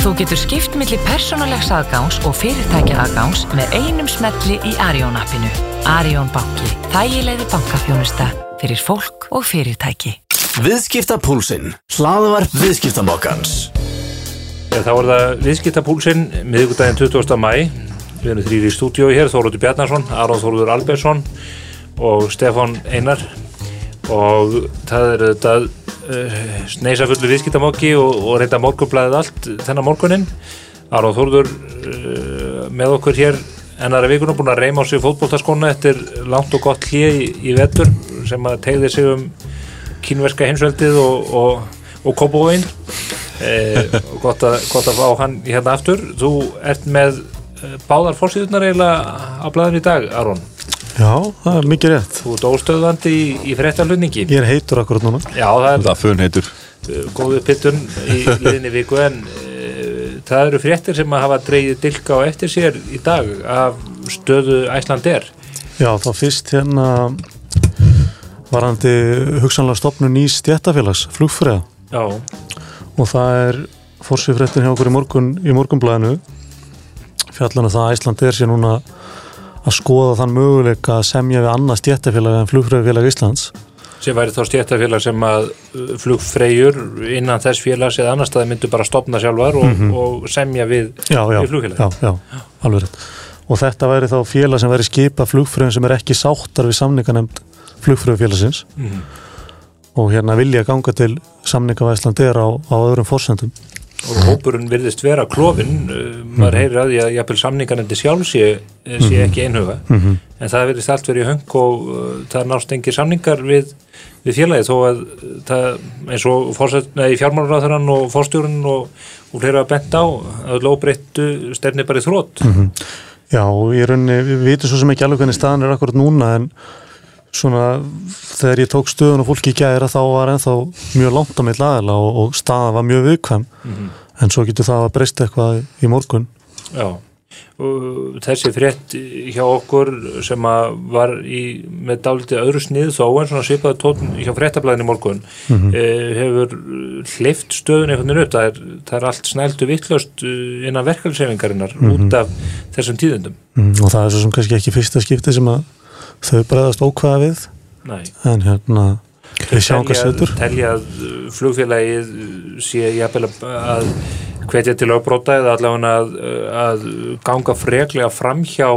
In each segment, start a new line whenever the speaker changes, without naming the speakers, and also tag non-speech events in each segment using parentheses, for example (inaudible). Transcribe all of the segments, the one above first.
Þú getur skipt millir persónulegs aðgáns og fyrirtækja aðgáns með einum smelli í Arjón appinu. Arjón banki. Þægilegði bankafjónusta fyrir fólk og fyrirtæki.
Viðskiptapúlsinn. Hlaðvarp viðskiptamokkans.
Þá er það viðskiptapúlsinn miðugdægin 20. mæ. Við erum þrýri í stúdiói hér, Þóróttur Bjarnarsson, Aron Þóróttur Albersson og Stefan Einar og það er þetta sneisa fullu viðskiptamokki og, og reynda morgunblæðið allt þennan morgunin. Aron Þóróttur uh, með okkur hér ennara vikuna búin að reyma á sig fótbóltaskona eftir langt og gott hlið í, í vettur sem að tegði sig um kínverska hinsveldið og, og, og kópúin eh, gott, að, gott að fá hann hérna aftur. Þú ert með eh, báðar fórsýðunar eiginlega á blæðin í dag Aron
Já, það er mikið rétt.
Þú ert óstöðvandi í, í fréttalunningi
Ég er heitur akkurat núna.
Já það er
Það fun heitur.
Uh, góðu pittun í (laughs) liðinni viku en uh, það eru fréttir sem að hafa dreigið dilka á eftir sér í dag af stöðu Æslandir
Já, þá fyrst hérna varandi hugsanlega stopnun í stjættafélags, flugfræða
já,
og það er fórsýfréttin hjá okkur í, morgun, í morgunblæðinu fjallana það að Ísland er sér núna að skoða þann möguleika að semja við annað stjættafélag en flugfræðafélag Íslands.
Sem væri þá stjættafélag sem að uh, flugfreyjur innan þess félags eða annar staði myndu bara stopna sjálfar og, og semja við,
já, já,
við
rétt. Og þetta væri þá félag sem væri skipa flugfröðum sem er ekki sáttar við samninganemnd flugfröðufélagsins
Mhm.
og hérna vilja ganga til samninga við Íslandir á, á öðrum fórsendum
og hópurinn virðist vera klófin uh, maður heyrir að því að jafnvel samningarnendi sjálf sé, sé ekki einhuga. En það virðist allt verið í höng og uh, það nást engir samningar við, við félagi þó að uh, það, eins og fjármálaráþurann og fórstjórun og, og hlera bent á að lóbreyttu stefni bara í þrótt
Já, og í rauninni, við vitum svo sem ekki alveg hvernig staðan er akkurat núna en svona þegar ég tók stöðun og fólki í gæra þá var ennþá mjög langt á mitt aðila og, og staðan var mjög viðkvæm. En svo getur það að breysta eitthvað í morgun.
Já, og þessi frétt hjá okkur sem að var í, með dálítið öðru snið þó en svona svipaði tótt hjá fréttablaðin í morgun
Mhm.
eh, hefur hlift stöðun einhvern veginn upp, það er, það er allt snældu vittlöst innan verkefælsefingarinnar út af þessum tíðundum
mm, og það er svo sem kannski ekki fyrsta skipti sem að þau bregðast ókvæða við
Nei.
en hérna við sjáum hvað setur
telja að uh, flugfélagið uh, sé jafnvel að- hvetja til lögbróta eða allavega að, uh, að ganga freklega framhjá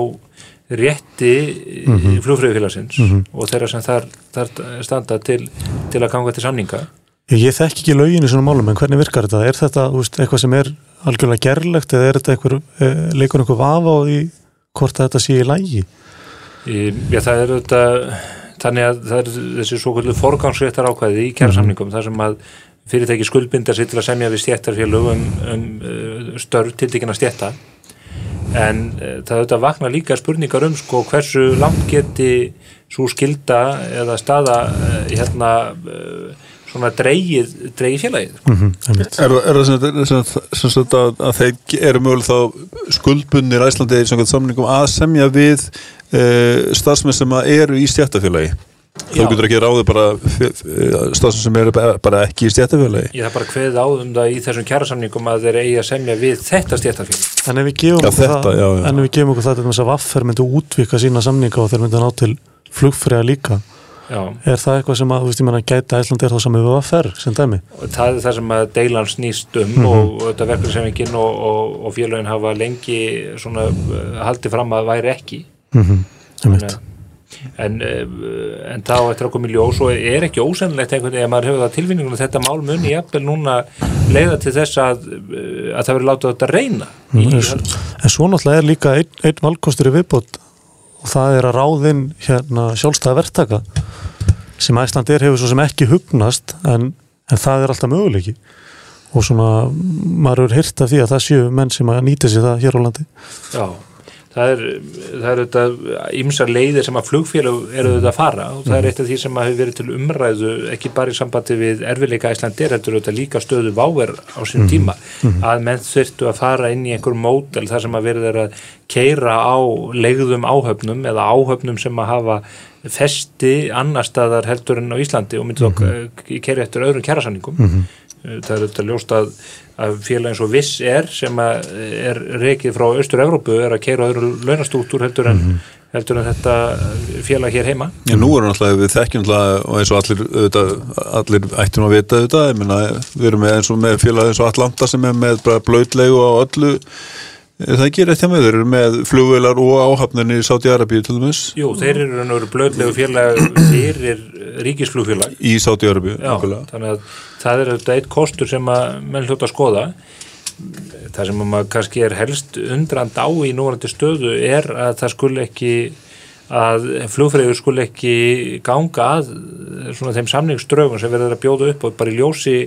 rétti mm
Mhm.
flugfröðufélagsins og þeirra sem þar, þar standa til, til að ganga til samninga
Ég, þekk ekki lögin í svona málum en hvernig virkar þetta? Er þetta veist, eitthvað sem er algjörlega gerlegt eða er þetta eitthvað, e, leikur einhver vafa á því hvort þetta sé í lægi?
Já, það er þetta þannig að það er þessi svo kvöldu forgangsréttar ákvæði í kjærasamningum þar sem að fyrirtæki skuldbinda sér til að semja við stjættarfélög um, um uh, störf tildekina stjætta en uh, það auðvitað vakna líka spurningar um sko hversu langt geti svo skilda eða staða uh, hérna uh, svona dreigið, félagið sko.
Mm -hmm,
Er, er það sem, sem, sem, sem sagt að, að þeir eru möguleg þá skuldbundir Æslandi í samningum að semja við starfsmenn sem eru í stjættafélagi þú getur ekki ráðið bara uh, starfsmenn sem eru bara- ekki í stjættafélagi
Ég það bara kveðið á um það í þessum kjærasamningum að þeir eigi að semja við þetta stjættarfélag
En ef við gefum
Já,
okkur
þetta,
það,
já, já.
en ef við gefum okkur það til þess að vaffer myndi útvika sína samninga og þeir myndi ná til flugfræða líka
Já.
er það eitthvað sem að, þú veist, ég menna gæta Æsland er þá saman við vaffer sem dæmi?
það er það sem að deilan snýst um og, og þetta verkefnisefingin og, að
Mm -hmm,
en, uh, en þá eftir að í ljós og er ekki ósennilegt einhvern veginn að maður hefur það tilfinningun að þetta mál muni jafnvel núna leiða til þess að, uh, að það verið látið þetta reyna í,
en, en svo náttúrulega er líka einn ein valkostur í viðbót og það er að ráðinn hérna, sjálfstæða verktaka sem Æsland er hefur svo sem ekki hugnast en, en það er alltaf möguleiki. Og svona maður er hýrt af því að það séu menn sem að nýta sér það hér á landi.
Já, það er, það er þetta ymsar leiðir sem að flugfélag eru þetta að fara og það er eitt af því sem að hefur verið til umræðu ekki bara í sambandi við erfileika Íslandir, þetta er þetta líka stöðu váver á sínum tíma, að menn þurftu að fara inn í einhver mótel þar sem að verið er að keira á legðum áhöfnum eða áhöfnum sem að hafa festi annar staðar heldur en á Íslandi og myndi þá mm -hmm. kerja eftir öðrum kjærasamningum
Mhm.
það er þetta ljóst að, að félag eins og Viss er sem að er rekið frá Östur-Evrópu er að keira öðru launastúttur heldur en,
Mhm.
heldur en þetta félag hér heima
Já, nú erum náttúrulega, við þekkjum náttúrulega og eins og allir, auðvitað, allir ættum að vita auðvitað, ég meina, við erum eins og með félag eins og Atlanta sem er með bara blöytlegu á öllu það rétt hjá með, þeir eru með flugvelar og áhafnirni í Sáti-Arabíu til dæmis.
Jú, þeir eru og veru blöðlegu félag fyrir ríkisflugfélag.
Í Sáti-Arabíu
Já, þannig að það er þetta eitt kostur sem að menn hljóta að skoða. Það sem að maður kannski er helst undrand á í núvarandi stöðu er að það skul ekki að flugfræður skul ekki ganga að svona þeim samningsdraugum sem verður að bjóða upp og bara í ljósi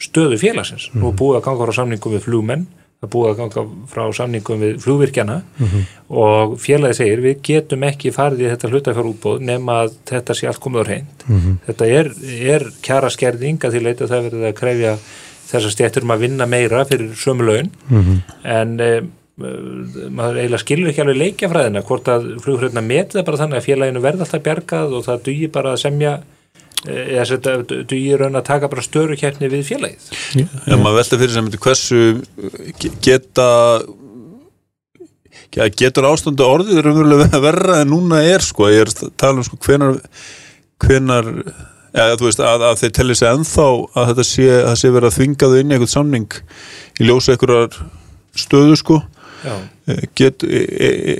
stöðu félagsins. Nú er búið að ganga frá samningum við flugmenn, það búið að ganga frá samningum við flugvirkjana og félagi segir við getum ekki farið í þetta hlutafjárútbóð nema að þetta sé allt komið á reynd. Þetta er, er kjara skerðing að því leita það verður að krefja þessar stjættur um að vinna meira fyrir sömu laun. En e, maður eiginlega skilur ekki alveg leikjafræðina hvort að meti það bara þannig að félaginu verða alltaf bjargað og það dugir bara að semja eða þetta dugir raun að taka bara störu keppni við félagið.
Já, maður velta fyrir sem þetta hversu ge- geta ja, getur ástöndu orðið raunverulega (laughs) verra en núna er sko, ég er að tala um sko hvenar hvenar eða þú veist að, að þeir telli sig ennþá að þetta sé, að það sé verið að þvinga þau inn í eitthvað samning í ljósa einhverjar stöðu sko
Já.
Eh, get, e, e,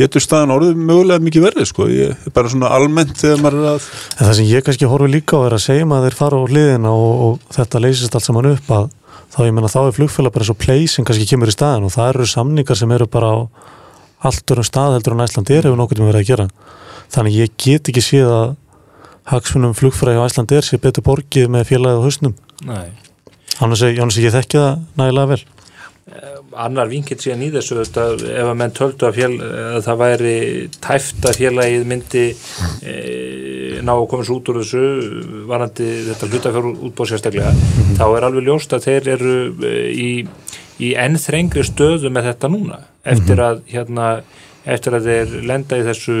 getur staðan orðið mögulega mikið verið sko, ég er bara svona almennt þegar maður er að
En það sem ég kannski horfi líka á er að segja maður þeir fara á hliðina og, og þetta leysist allt saman upp að þá ég menna þá er flugfélag bara svo play sem kannski kemur í staðin og það eru samningar sem eru bara á allt örum stað heldur en Æsland er hefur nokkuð með verið að gera. Þannig ég get ekki séð að hagsmunum flugfélagi á Æsland er sé betur borgið með félagið á hausnum.
Nei.
Annars er ég þekki það nægilega vel.
Annar vinkill síðan í þessu þetta, ef að menn töldu að, fél, að það væri tæft að félagið myndi e, ná að komast út úr þessu varandi þetta hlutafjár útbóð sérstaklega þá er alveg ljóst að þeir eru í, í ennþrengri stöðu með þetta núna eftir að hérna eftir að þeir lenda í þessu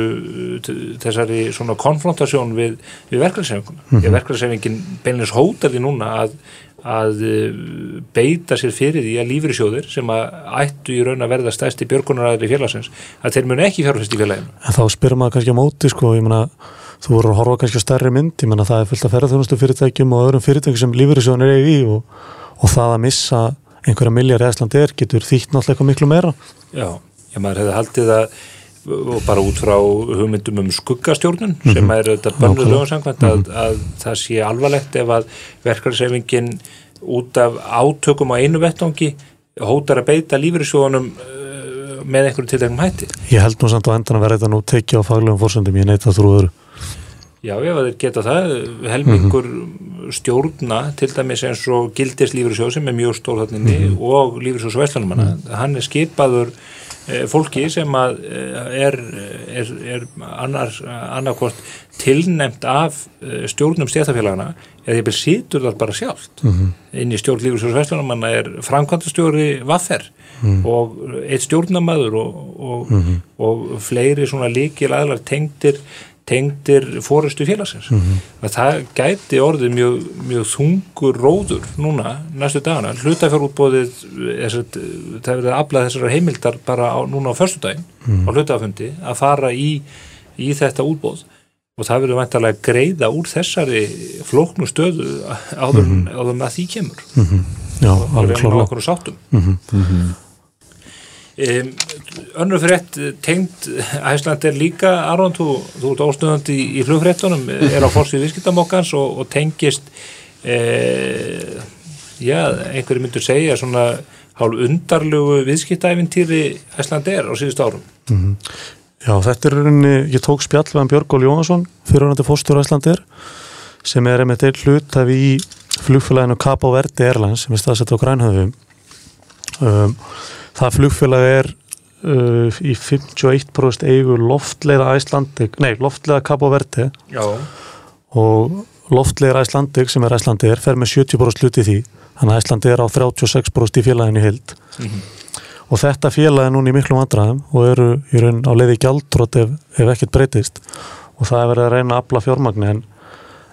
þessari svona konfrontasjón við, við verklæðsefinguna mm -hmm. verklæðsefingin beinleins hótar því núna að að eh, beita sér fyrir því að lífrisjóðir sem að ættu í raun að verða stæsti björgunaræðri félagsins að þeir munu ekki fjárfæst í félaginu
En þá spyrir maður kannski á móti sko, ég meina þú voru að horfa kannski á stærri mynd, ég meina það er fullt af ferðarþjónustu fyrirtækjum og öðrum fyrirtækjum sem lífyrirsjóðan er í og, og það að missa einhverja miljard eðsland er getur þýtt náttúrulega miklu meira.
Já, ég maður hefði haldið að og bara út frá hugmyndum um skuggastjórnun sem er þetta bönnuð
Nákvæmlega.
lögumsangvæmt að, að það sé alvarlegt ef að verkefnisefingin út af átökum á einu vettangi hótar að beita lífyrirsjóðanum uh, með einhverju tilteknum hætti.
Ég held nú samt á endan að vera þetta nú tekið á faglegum fórsöndum, ég neita að þrú öðru.
Já, ef þeir geta það, helmingur stjórna, til dæmis eins og gildis lífyrirsjóð sem er mjög stór þannig og lífyrirsjóðs Vestlunumanna, hann er skipaður eh, fólki sem að eh, er, er, er annar, annarkvort tilnæmt af eh, stjórnum stjættafélagana eða ég byrð sítur það bara sjálft. Inn í stjórn lífyrirsjóðs Vestlunumanna er framkvæmtastjóri Vaffer og eitt stjórnamaður og, og, og fleiri svona líkil aðlar tengdir tengdir fórustu félagsins. Að það gæti orðið mjög, mjög þungur róður núna næstu dagana, hlutafjárútbóðið er, það er verið að afla þessara heimildar bara á, núna á föstudaginn á hlutafundi að fara í, í þetta útbóð og það verður vantarlega að greiða úr þessari flóknu stöðu áður, mm -hmm. áður með því kemur.
Já,
og á
klárlega.
okkur sáttum um, önnur frétt tengd Æsland er líka Aron, þú, þú ert óstöðandi í, í flugfréttunum, er á (laughs) fórsvið viðskiptamokkans og, og tengist e, já, einhverju myndur segja svona hálf undarlegu viðskiptaæfintýri Æsland er á síðust árum
Já, þetta er rauninni, ég tók spjall við hann Björgól Jónsson, fyrirhundandi fórstur Æslandir, sem er einmitt einn hlut af í flugfélaginu Cabo Verde Airlines, sem er staðsett á Grænhöfum. Um, það flugfélag er uh, í 51% eigu loftleiða Æslandik, nei, loftleiða
Já,
og loftleiðar Æslandik sem er Æslandir fer með 70% hluti í því, þannig að Æslandir er á 36% í félaginu hild. og þetta félag er núna í miklu vandræðum og eru í raun á leiði gjaldrótt ef, ef ekkert breytist. Og það er verið að reyna að afla fjármagni en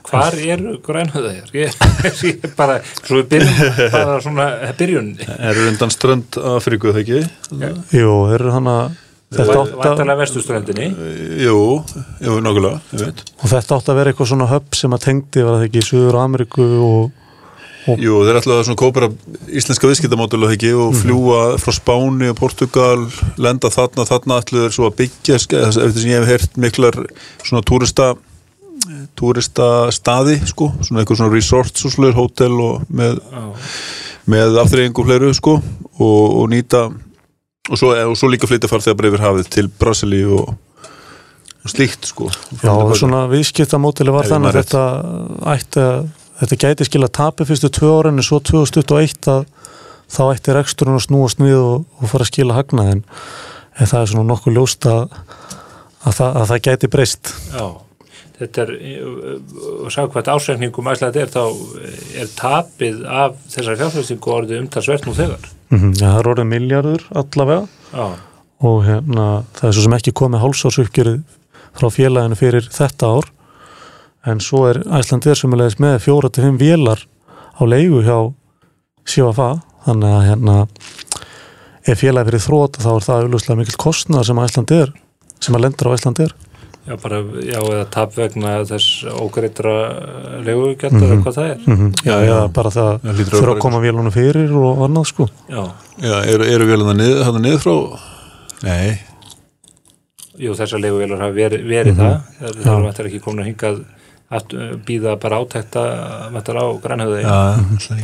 Hvar eru grænhöðaðir? Ég, (laughs) ég bara, svo við byrjum bara svona byrjun
Er undan strönd Afríku það ekki?
jú, þeir eru hann að þetta átt að,
Vantarlega vestuströndinni
Jú, jú, nokkulega, ég veit
og þetta átt að vera eitthvað svona höpp sem að tengdi var það ekki í Suður Ameríku og
Jú, þeir ætlaðu að svona kópera íslenska viðskiptamódulu ekki og fljúa frá Spáni og Portugal, lenda þarna þarna ætluður svo að byggja eftir sem ég hef heyrt miklar svona túrista túrista staði sko, svona eitthvað svona resorts og slur, hótel og með, með afþreyingu og fleiru sko og, og nýta og svo, og svo líka flytja farþegar bara yfir hafið til Brasili og, og slíkt sko.
Já, svona viðskiptamótili var þannig að þetta ætti að þetta gæti skila tapi fyrstu tvö ára en svo 2021 að þá ætti reksturinn að snúast við og, og fara að skila hagnað en, en það er svona nokkuð ljóst að, að, það, að það gæti breyst.
Já, þetta er og sá hvað ásreikningum æslega er þá er tapið af þessar fjárfæstingu orðið umtalsvert nú þegar.
Mm ja, það er orðið miljardur allavega.
Já,
og hérna, það er svo sem ekki komið hálsársuppgjörið frá félaginu fyrir þetta ár. En svo er Æslandir sem er leiðis með fjóra til fimm vélar á leigu hjá CFA þannig að hérna ef félagi fyrir þrótt þá er það auðvitað mikill kostnað sem Æslandir sem að lendur á Æslandir
já, bara, já, eða tap vegna þess ógreitra legugjaldar
Mhm.
mm hvað það er.
Mm -hmm. já, já, bara það
hlýtur að
koma vélunum fyrir og annað sko.
Já,
Já, eru, eru vélina niður, hann niður frá? Nei,
jú, þessar leguvélar hafa verið, verið það. Það er- það er vantar ekki komin að hingað að býða bara átækta vantar á grænhöðu
já, mm.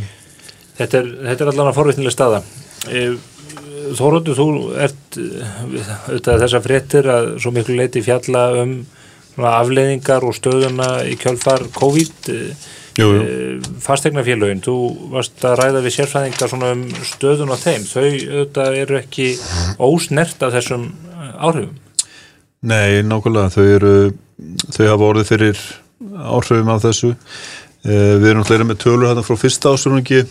Þetta er, þetta er allan að forvitnileg staða. E, Þóróttu, þú ert eh, auðvitað þessar fréttir að svo miklu leiti fjalla um svona afleiðingar og stöðuna í kjölfar COVID
jú, jú.
e, fastegnafélögin, þú varst að ræða við sérfræðingar svona um stöðun á þeim, þau auðvitað eru ekki ósnert af þessum eh, áhrifum.
Nei, nákvæmlega, þau eru þau hafa orðið fyrir áhrifum af þessu. Eh, við erum náttúrulega með tölur hérna frá fyrsta ásverðungi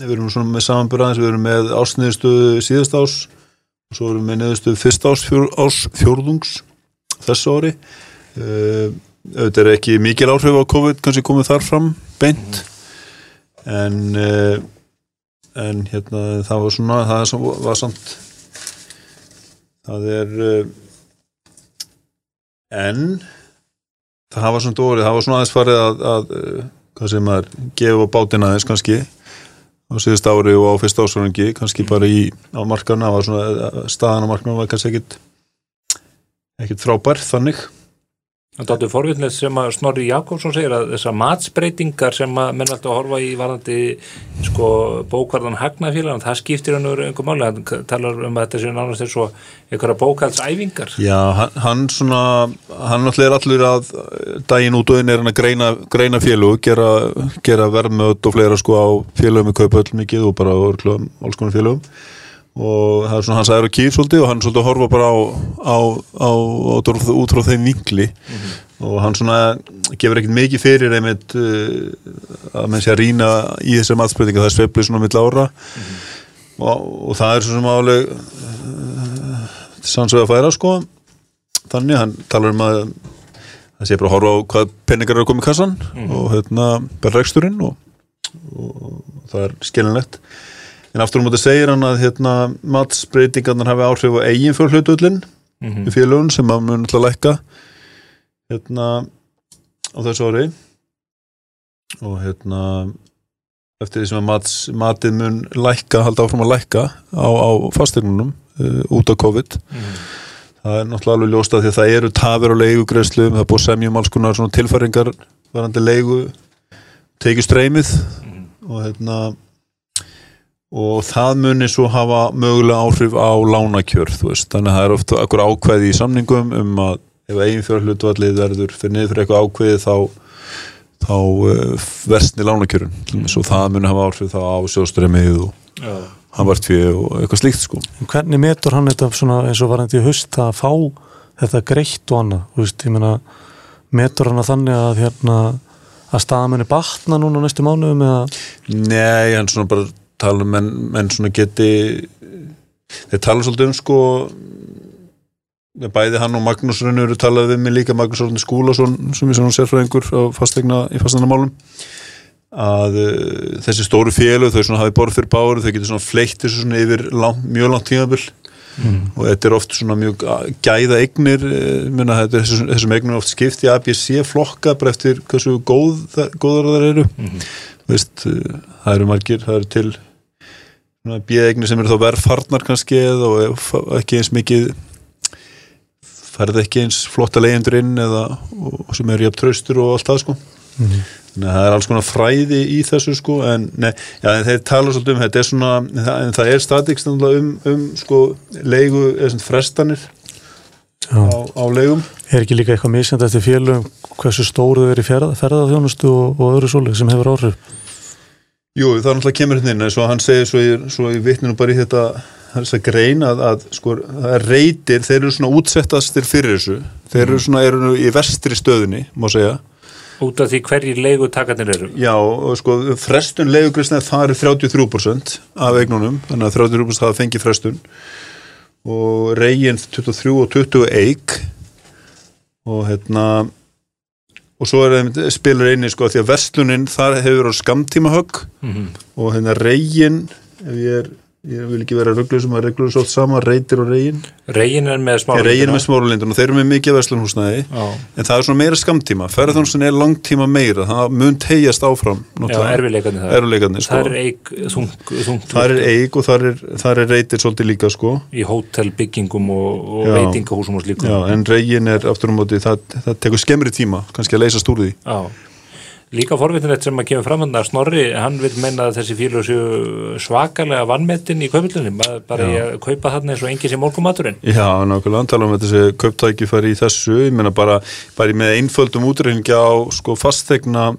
við erum svona með samanbyrðaðins við erum með ásniðustuðu síðast ás og svo erum við með neðustuðu fyrsta ás, fjór, ás fjórðungs þessu ári. Uh, auðvitað er ekki mikil áhrif á COVID kannski komið þar fram beint en uh, en hérna það var svona það er var samt það er uh, en það var svona dórið, það var svona aðeins farið að, að hvað sem maður gefa bátina aðeins kannski á síðust ári og á fyrst ásvöringi kannski bara í, á uh, staðan á markarna var kannski ekkit ekkit frábær þannig
Það er forvitnilegt sem að Snorri Jakobsson segir að þessar matsbreytingar sem að menn alltaf horfa í varandi sko bókvarðan hagnafélag það skiptir hann úr einhver máli. Hann talar um þetta séu nánast eins og einhverja bókaldsæfingar
Já, hann, hann svona hann náttúrulega er allur að daginn út inn er hann að greina, greina félug gera, gera verðmöð og fleira sko á félugum í kaupa öll mikið og bara örglum, alls konar félugum og það er svona hans aðra kýr svolítið og hann svolítið að horfa bara á, á, á, á út frá þeim vinkli. Og hann svona gefur ekkert mikið fyrir einmitt uh, að menn sé að rýna í þessar matsbreytinga það er sveiflið svona mitt ára. Og, og það er svo sem áleg uh, sannsög að færa sko. Þannig, hann talar um að það sé bara að horfa á hvað penningar eru að koma í kassan og hérna bara reksturinn og, og það er skilinlegt en aftur um þetta segir hann að hérna matsbreytingarnar hafi áhrif á eigin fjárhlutullin
Mhm.
í félögun sem að mun alltaf lækka hérna á þessu ári. Og hérna eftir því sem að mats, matið mun lækka, halda áfram að lækka á, á fastegnunum uh, út af COVID. Það er náttúrulega alveg ljóst að því að það eru tafir á leigugreðslu, það er búið að semja um alls konar svona tilfæringar varandi leigu tekið streymið og hérna og það muni svo hafa mögulega áhrif á lánakjör þú veist, þannig að það er ofta okkur ákveði í samningum um að ef eigin fjárhlutvallið verður fyrir niður fyrir eitthvað ákveði þá þá uh, versni lánakjörun mm. og það muni hafa áhrif þá á sjóstremið og
Já.
hann vart fyrir eitthvað slíkt sko
hvernig metur hann þetta svona eins og varandi í haust að fá þetta greitt og annað, metur hann að þannig að hérna að staðamenni batna núna næstu eða,
Nei, hann svona bara tala um menn, menn svona geti þeir tala svolítið um sko bæði hann og Magnús Rönnu eru talað við mig líka, Magnús Rönnu Skúlason sem er svona sérfræðingur fastegna í fastegnamálum að uh, þessi stóru félög þau svona hafi borð fyrir báru, þau getur svona fleitt þessu svona yfir lang, mjög langt tímabil. Og þetta er oft svona mjög gæða eignir, eh, er þessum, þessum eignir oft skipt í ABC flokka bara eftir hversu góð, góðar þar eru. Veist, eh, það eru margir, það eru til bíðeignir sem eru þá verðfarnar kannski eða og ekki eins mikið færði ekki eins flotta leyendur inn eða og, sem eru jafn traustur og allt það sko. Þannig að það er alls konar fræði í þessu sko en, nei, já, en þeir tala svolítið um þetta er svona, það, en það er statikst um, um sko leigu eða svona frestanir á, á leigum.
Er ekki líka eitthvað misjand eftir félögum hversu stóru er í ferða, ferðarþjónustu og, og öðru svolítið sem hefur áhrif?
Jú, það er náttúrulega kemur hérna inn eins og hann segir svo í, svo í vitninu bara í þetta þess að grein að, að sko, er reytir, þeir eru svona útsettastir fyrir þessu, þeir eru svona eru í vestri stöðunni, má segja.
Út af því hverjir leigu takarnir eru.
Já, sko, frestun leigugrisna það er 33% af eignunum þannig að 33% hafa fengið frestun. Og reygin 23 og 20 eig og hérna og svo er það spilur einni sko því að verslunin þar hefur á skamtíma högg
Mhm.
og hérna reygin ef ég er, ég vil ekki vera rugglu sem að reglur svolítið saman, reytir og reygin
Regin er með smá
reygin með smáralindun og þeir eru með mikið verslunhúsnæði
Já,
en það er svona meira skamtíma ferðarþjónustin er langtíma meira. Það mun tegjast áfram
já erfileikarnir það
sko.
Það er eig þung, þungt
Það er eig og þar er, þar er reytir svolítið líka sko.
Í hótelbyggingum og, og veitingahúsum og slíkum.
En reygin er aftur um móti, það, það tekur skemmri tíma kannski að leysast úr því.
Já. Líka forvitinett sem að kemur fram hann að Snorri, hann vil menna að þessi fílu séu svakalega vannmettin í kaupillunum, bara í að kaupa þarna eins og engi sem morgumaturinn.
Já, nákvæmlega, tala um þessi kauptæki fari í þessu, ég meina bara, bara með einföldum útreikningi á sko fastegna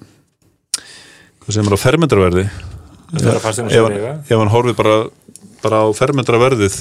hvað sem er á fermetraverði
Það er að fastegna
hann-
eiga.
ef hann horfið bara, bara á fermetraverðið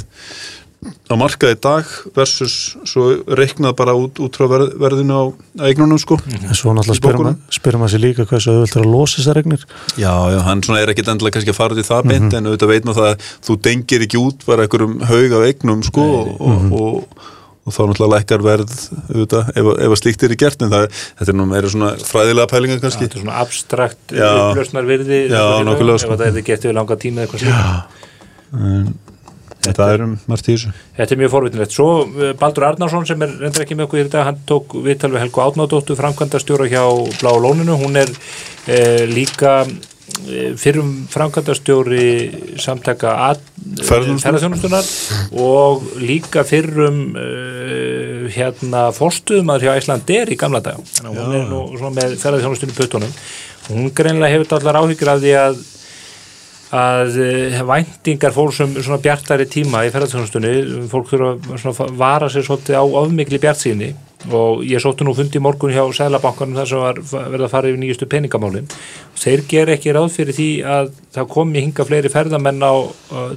á markaði dag versus svo reiknað bara út, út frá verð, verðinu á eignunum sko
En svo náttúrulega
bókunum?
maður sér líka hversu auðvöld er að losa þessar regnir.
Já, já, hann svona er ekkit endilega kannski að fara til það beint en auðvitað veit maður það að þú dengir ekki út bara einhverjum haug af eignum sko og, og, og, og þá náttúrulega lækkar verð auðvitað ef, ef að slíkt er í gert en það, þetta er nú meira svona fræðilega pælingar kannski
Þetta er svona abstrakt
Já.
upplösnar virði
Já, nákvæmlega, sko.
ef það er gett yfir langa tíma eða eitthvað slíkt.
Þetta er margt í þessu
Þetta er mjög forvitinlegt. Svo eh, Baldur Arnarsson sem er reyndar ekki með okkur í þetta, hann tók viðtal við Helgu Átnádóttu, framkvæmdastjóra hjá Blá Lóninu. Hún er eh, líka eh, fyrrum framkvæmdastjóri samtaka ferðarþjónustunar og líka fyrrum uh, hérna fórstuðumar hjá Æslandir í gamla dag. Hún er nú með ferðarþjónustunni puttunum. Hún greinlega hefur allar áhyggjur af því að að uh, væntingar fólksum svona bjartari tíma í ferðarþjónustunni fólk þurfa svona að vara sér svolítið á ofmikli bjartsýni. Og ég sóttu nú fundi í morgun hjá Sælabankanum þar sem var verið að fara yfir nýjustu peningamálin. Þeir ger ekki ráð fyrir því að það komi hinga fleiri ferðamenn á uh,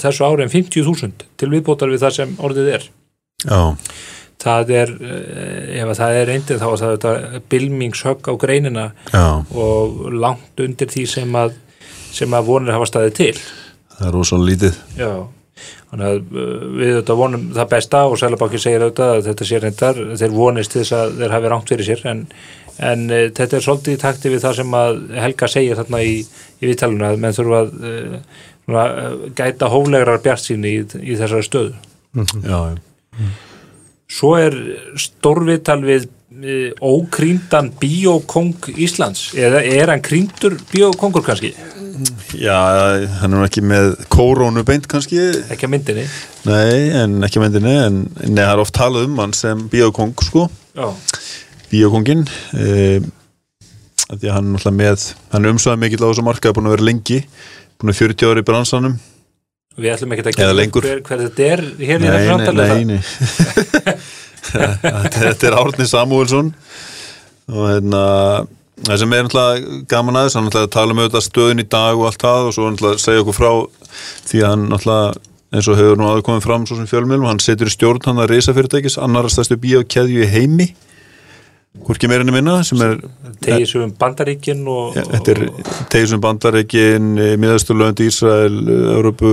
þessu ári en 50.000 til viðbótar við það sem orðið er.
Já,
það er, uh, ef að það er reyndið þá er þetta bilmingshögg á greinina
já,
og langt undir því sem að sem að vonir hafa staðið til.
Það er rosalega lítið.
Já, þannig að uh, við þetta vonum það besta og Sælabáki segir auðvitað að þetta sé reyndar, þeir vonist til þess að þeir hafi rangt fyrir sér en, en uh, þetta er svolítið í takti við það sem að Helga segir þarna í, í viðtaluna að menn þurfa að uh, uh, gæta hóflegrar bjart síni í, í þessari stöðu.
Já, já
Svo er stórviðtal við uh, ókrýndan bíókong Íslands eða er hann krýndur bíókongur kannski?
Já, hann er ekki með kórónu beint kannski
Ekki að myndinni?
Nei, en ekki að myndinni en það er oft talað um hann sem bíókong sko
Já.
bíókongin e, því að hann er með hann er umsvæðið mikill á þessu markaði búin að vera lengi búin að 40 ári í bransanum
Við ætlum ekki að
lengur.
hver, hver þetta er hér í
nei,
þessu
nei, nei, nei. (laughs) þetta er Árni Samúelsson og hérna það sem er náttúrulega gaman aðeins hann náttúrulega tala um auðvitað stöðin í dag og allt það og svo náttúrulega segja okkur frá því að hann náttúrulega eins og hefur nú aðeins komið fram svo sem fjölmjölum, hann setur í stjórn hann að reysa fyrirtækis, annar stærstu bíókeðju í heimi hvorki meirinni minna sem er
tegið sem um Bandaríkin og,
Ja, Þetta er tegisum bandareikin, miðasturlönd Ísrael, Európu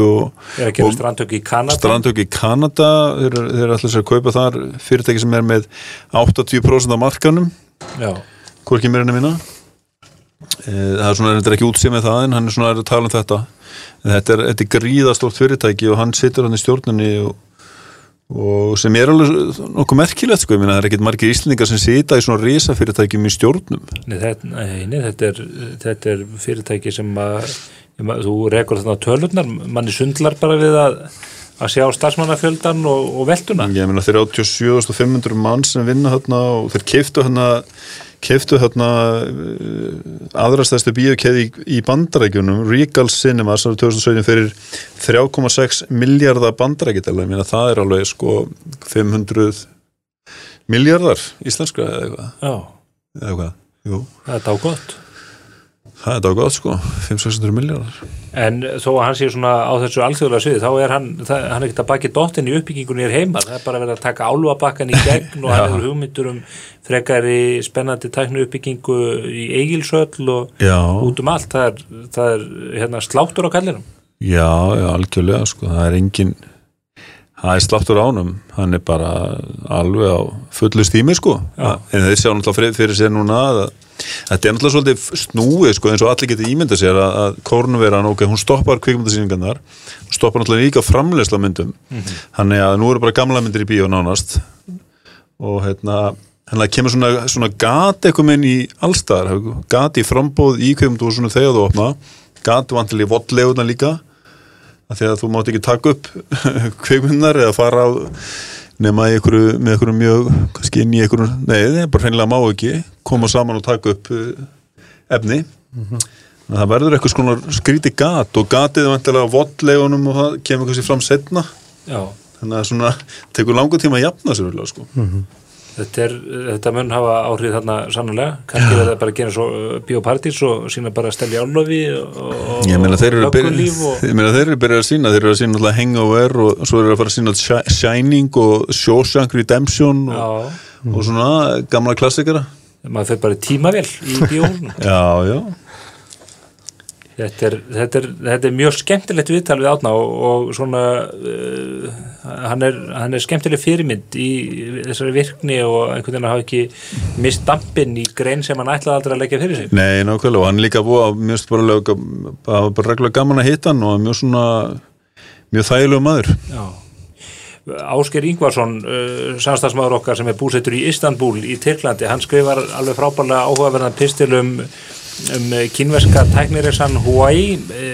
gera
og
strandtök í Kanada.
strandtök í Kanada þeir, þeir allir sér að kaupa þar fyrirtæki sem er með 80% af markanum
Já,
hvorki enn minna. Það er svona, þetta er ekki útsið með það en hann er svona að tala um þetta. En þetta er, þetta er gríðastórt fyrirtæki og hann situr hann í stjórnunni og, og sem er alveg nokkuð merkilegt sko, ég meina það er ekkit margir íslendingar sem sita í svona risa fyrirtækjum í stjórnum.
Nei, þetta, nei, nei, þetta, er, þetta er fyrirtæki sem að þú rekur þarna tölurnar manni sundlar bara við að að sjá starfsmannafjöldan og, og veltuna.
Ég meina þeir 87.500 mann sem vinna hérna og þeir keiftu hérna keiftu hérna uh, aðrastæstu bíokeði í, í bandarækjunum Regal Cinemas árið 2017 fyrir 3,6 miljardar bandarækjadala, ég meina það er alveg sko 500 miljardar íslenska eða eitthvað.
Já,
eða eitthvað, jú,
það er dágótt
það er dágótt sko. 500-600 miljardar
En þó að hann sé svona á þessu alþjóðlega sviði þá er hann, það, hann er ekkert að baki dottin í uppbyggingunni er heima, það er bara verið að taka álfabakkan í gegn og hann hefur hugmyndur um frekari spennandi tæknu uppbyggingu í eigilsöll og
Já,
út um allt, það er, það er hérna, sláttur á kallinum.
Já, já, algjörlega sko, það er engin það er sláttur ánum hann er bara alveg á fullu stími sko,
Já.
en þeir sjá náttúrulega fyrir sér núna að þetta er náttúrulega svolítið snúið sko, eins og allir getur ímyndað sér að, að kórnuveran, ok, hún stoppar kvikmyndasýningarnar, stoppar náttúrulega líka framleysla myndum, þannig að nú eru bara gamla myndir í bíó nánast. Og hérna að kemur svona, svona gati eitthvað minn í allstaðar, gati í frambóð í kveimdúsinu þegar þú opna, gati vantilega í vottleguna líka, að því að þú mátt ekki taka upp (laughs) kveimundar eða fara á nema einhverju, með einhverju mjög, kannski inn í einhverju, nei, það er bara hreinlega má ekki, koma saman og taka upp uh, efni. Þannig að það verður eitthvað svona skríti gat og gatið er vantilega vottlegunum og það kemur kannski fram setna,
Já,
þannig að svona tekur langur tíma að jafna sér, vel, sko.
Þetta, er, þetta mun hafa áhrif þarna sannlega, kannski verða bara að gera svo biopartís og sína bara að stelja álöfi og
Ég meina þeir eru
löggulíf
byrjað
og
ég meina þeir eru byrjað að sína, þeir eru að sína alltaf Hangover og svo eru að fara að sína Shi- Shining og Shawshank Redemption og, og svona gamla klassikara.
Maður fyrir bara í tímavél í bíóhúsinu.
Já, já,
Þetta er, þetta, er, þetta er mjög skemmtilegt viðtal við átna og, og svona uh, hann, er, hann er skemmtileg fyrirmynd í þessari virkni og einhvern veginn hafa ekki mist dampin í grein sem hann ætlaði aldrei að leggja fyrir sig
nei, nákvæmlega og hann líka búið að mjög bara, lög, bara, reglulega gaman að hitta hann og mjög svona mjög þægilegu maður
Já. Ásker Ingvarsson uh, samstagsmaður okkar sem er búsettur í Istanbul í Tyrklandi, hann skrifar alveg frábærlega áhugaverðan pistil um um kynverska tækniresan Hawaii e,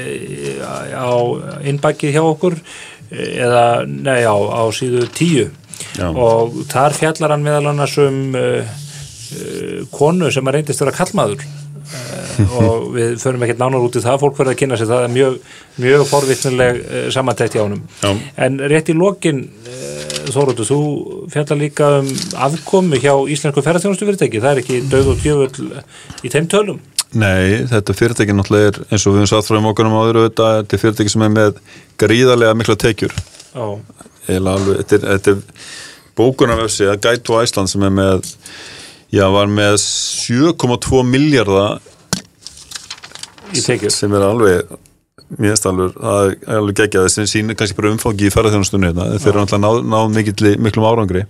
á innbækið hjá okkur eh, eða, nei, á, á síðu tíu
Já.
og þar fjallar hann meðal annars um konu sem að reyndist vera kallmaður og við förum ekkert nánar út í það, fólk verður að kynna sér það er mjög, mjög forvittnuleg uh, samantækt hjá
Já.
en rétt í lokin Þóróttu, þú fjallar líka um aðkomu hjá Íslensku ferðarþjónustu fyrirtæki, það er ekki döð og djöfull í þeim tölum
Nei, þetta fyrirtæki náttúrulega er eins og við höfum satt frá í mókunum áður þetta, er fyrirtæki sem er með gríðarlega mikla tekjur. Alveg, þetta er, þetta er bókunarvefsi að to Iceland sem er með já, var með 7,2 miljardar
í tekjur.
sem er alveg mér finnst alveg, það er alveg geggjað. Sem sýnir kannski bara umfangi í ferðarþjónustunni hérna. þeir eru náttúrulega náð, náð miklum árangri.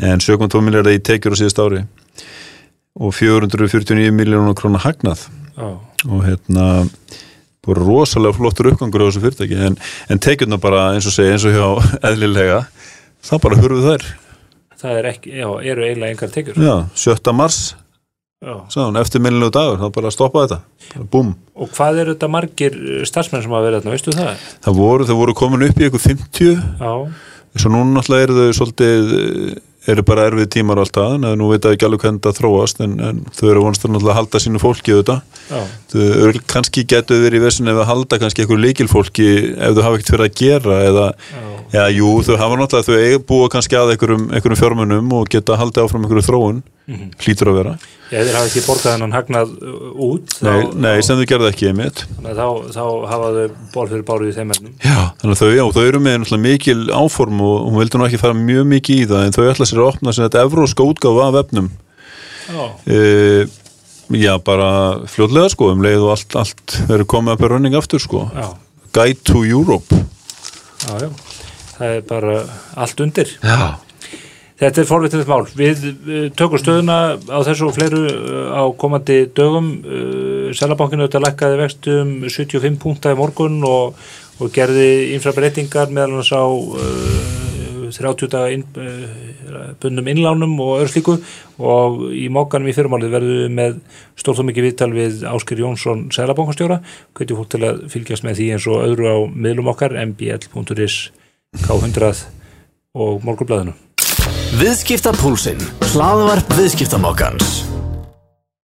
En 7,2 miljardar í tekjur á síðust ári og 449 miljónur krónar hagnað.
Já,
og hérna bara rosalega flottur uppgangur á þessu fyrirtæki. En, en tekjurna bara eins og segja eins og hjá (laughs) eðlilega það bara hurfu þær.
Það er ekki, já, eru eiginlega engar tekjur.
Já, 7. mars hún, eftir minnilegu dagur, þá bara stoppa þetta. Búm,
Og hvað eru þetta margir eh, starfsmenn sem hafa verið þarna, veistu það?
það voru, það voru komin upp í eitthvað 50
Já,
svo núna náttúrulega eru þau svolítið eh, eru bara erfið tímar og allt það en nú veit að ekki alveg hvernig það þróast en, en þau eru vonast að halda sínu fólki auðvitað. Þau eru kannski getur verið í vessun ef að halda kannski eitthvað leikilfólki ef þau hafa ekkert fyrir að gera eða,
já,
jú, þau hafa náttúrulega þau búa kannski að einhverjum, einhverjum fjármunum og geta haldið áfram einhverju þróun hlýtur að vera.
Já, þeir hafa ekki borgað hennan hagnað uh, út
nei,
þá,
nei, sem þau gerðu ekki einmitt.
Þannig að þá, þá hafa þau ból fyrir báru í þeim ernum
Já, þannig að þau, já, þau eru með mikil áform og hún vildi nú ekki fara mjög mikið í það en þau ætla sér að opna sér þetta evróska útgáfa af efnum.
Já.
e, já, bara fljótlega sko um leið og allt, allt verður komið upp í running aftur sko.
Já,
Guide to Europe.
Já, já. Það er bara allt undir.
Já,
Þetta er forvitilegt mál. Við uh, tökum stöðuna á þessu og fleiru uh, á komandi dögum. Uh, Sælabankinu auðvitað lækkaði vextum 75 púnta í morgun og, og gerði infra breytingar meðal hans á uh, 30 daga inn, uh, bundum innlánum og örslíku og í mókanum í fyrirmálið verðum við með stórt og mikið viðtal við Áskir Jónsson Sælabankastjóra. Hvernig fólk til að fylgjast með því eins og öðru á miðlum okkar mbl.is K100 og morgunblæðinu.
Viðskipta púlsinn. Hlaðvarp viðskiptamokkans.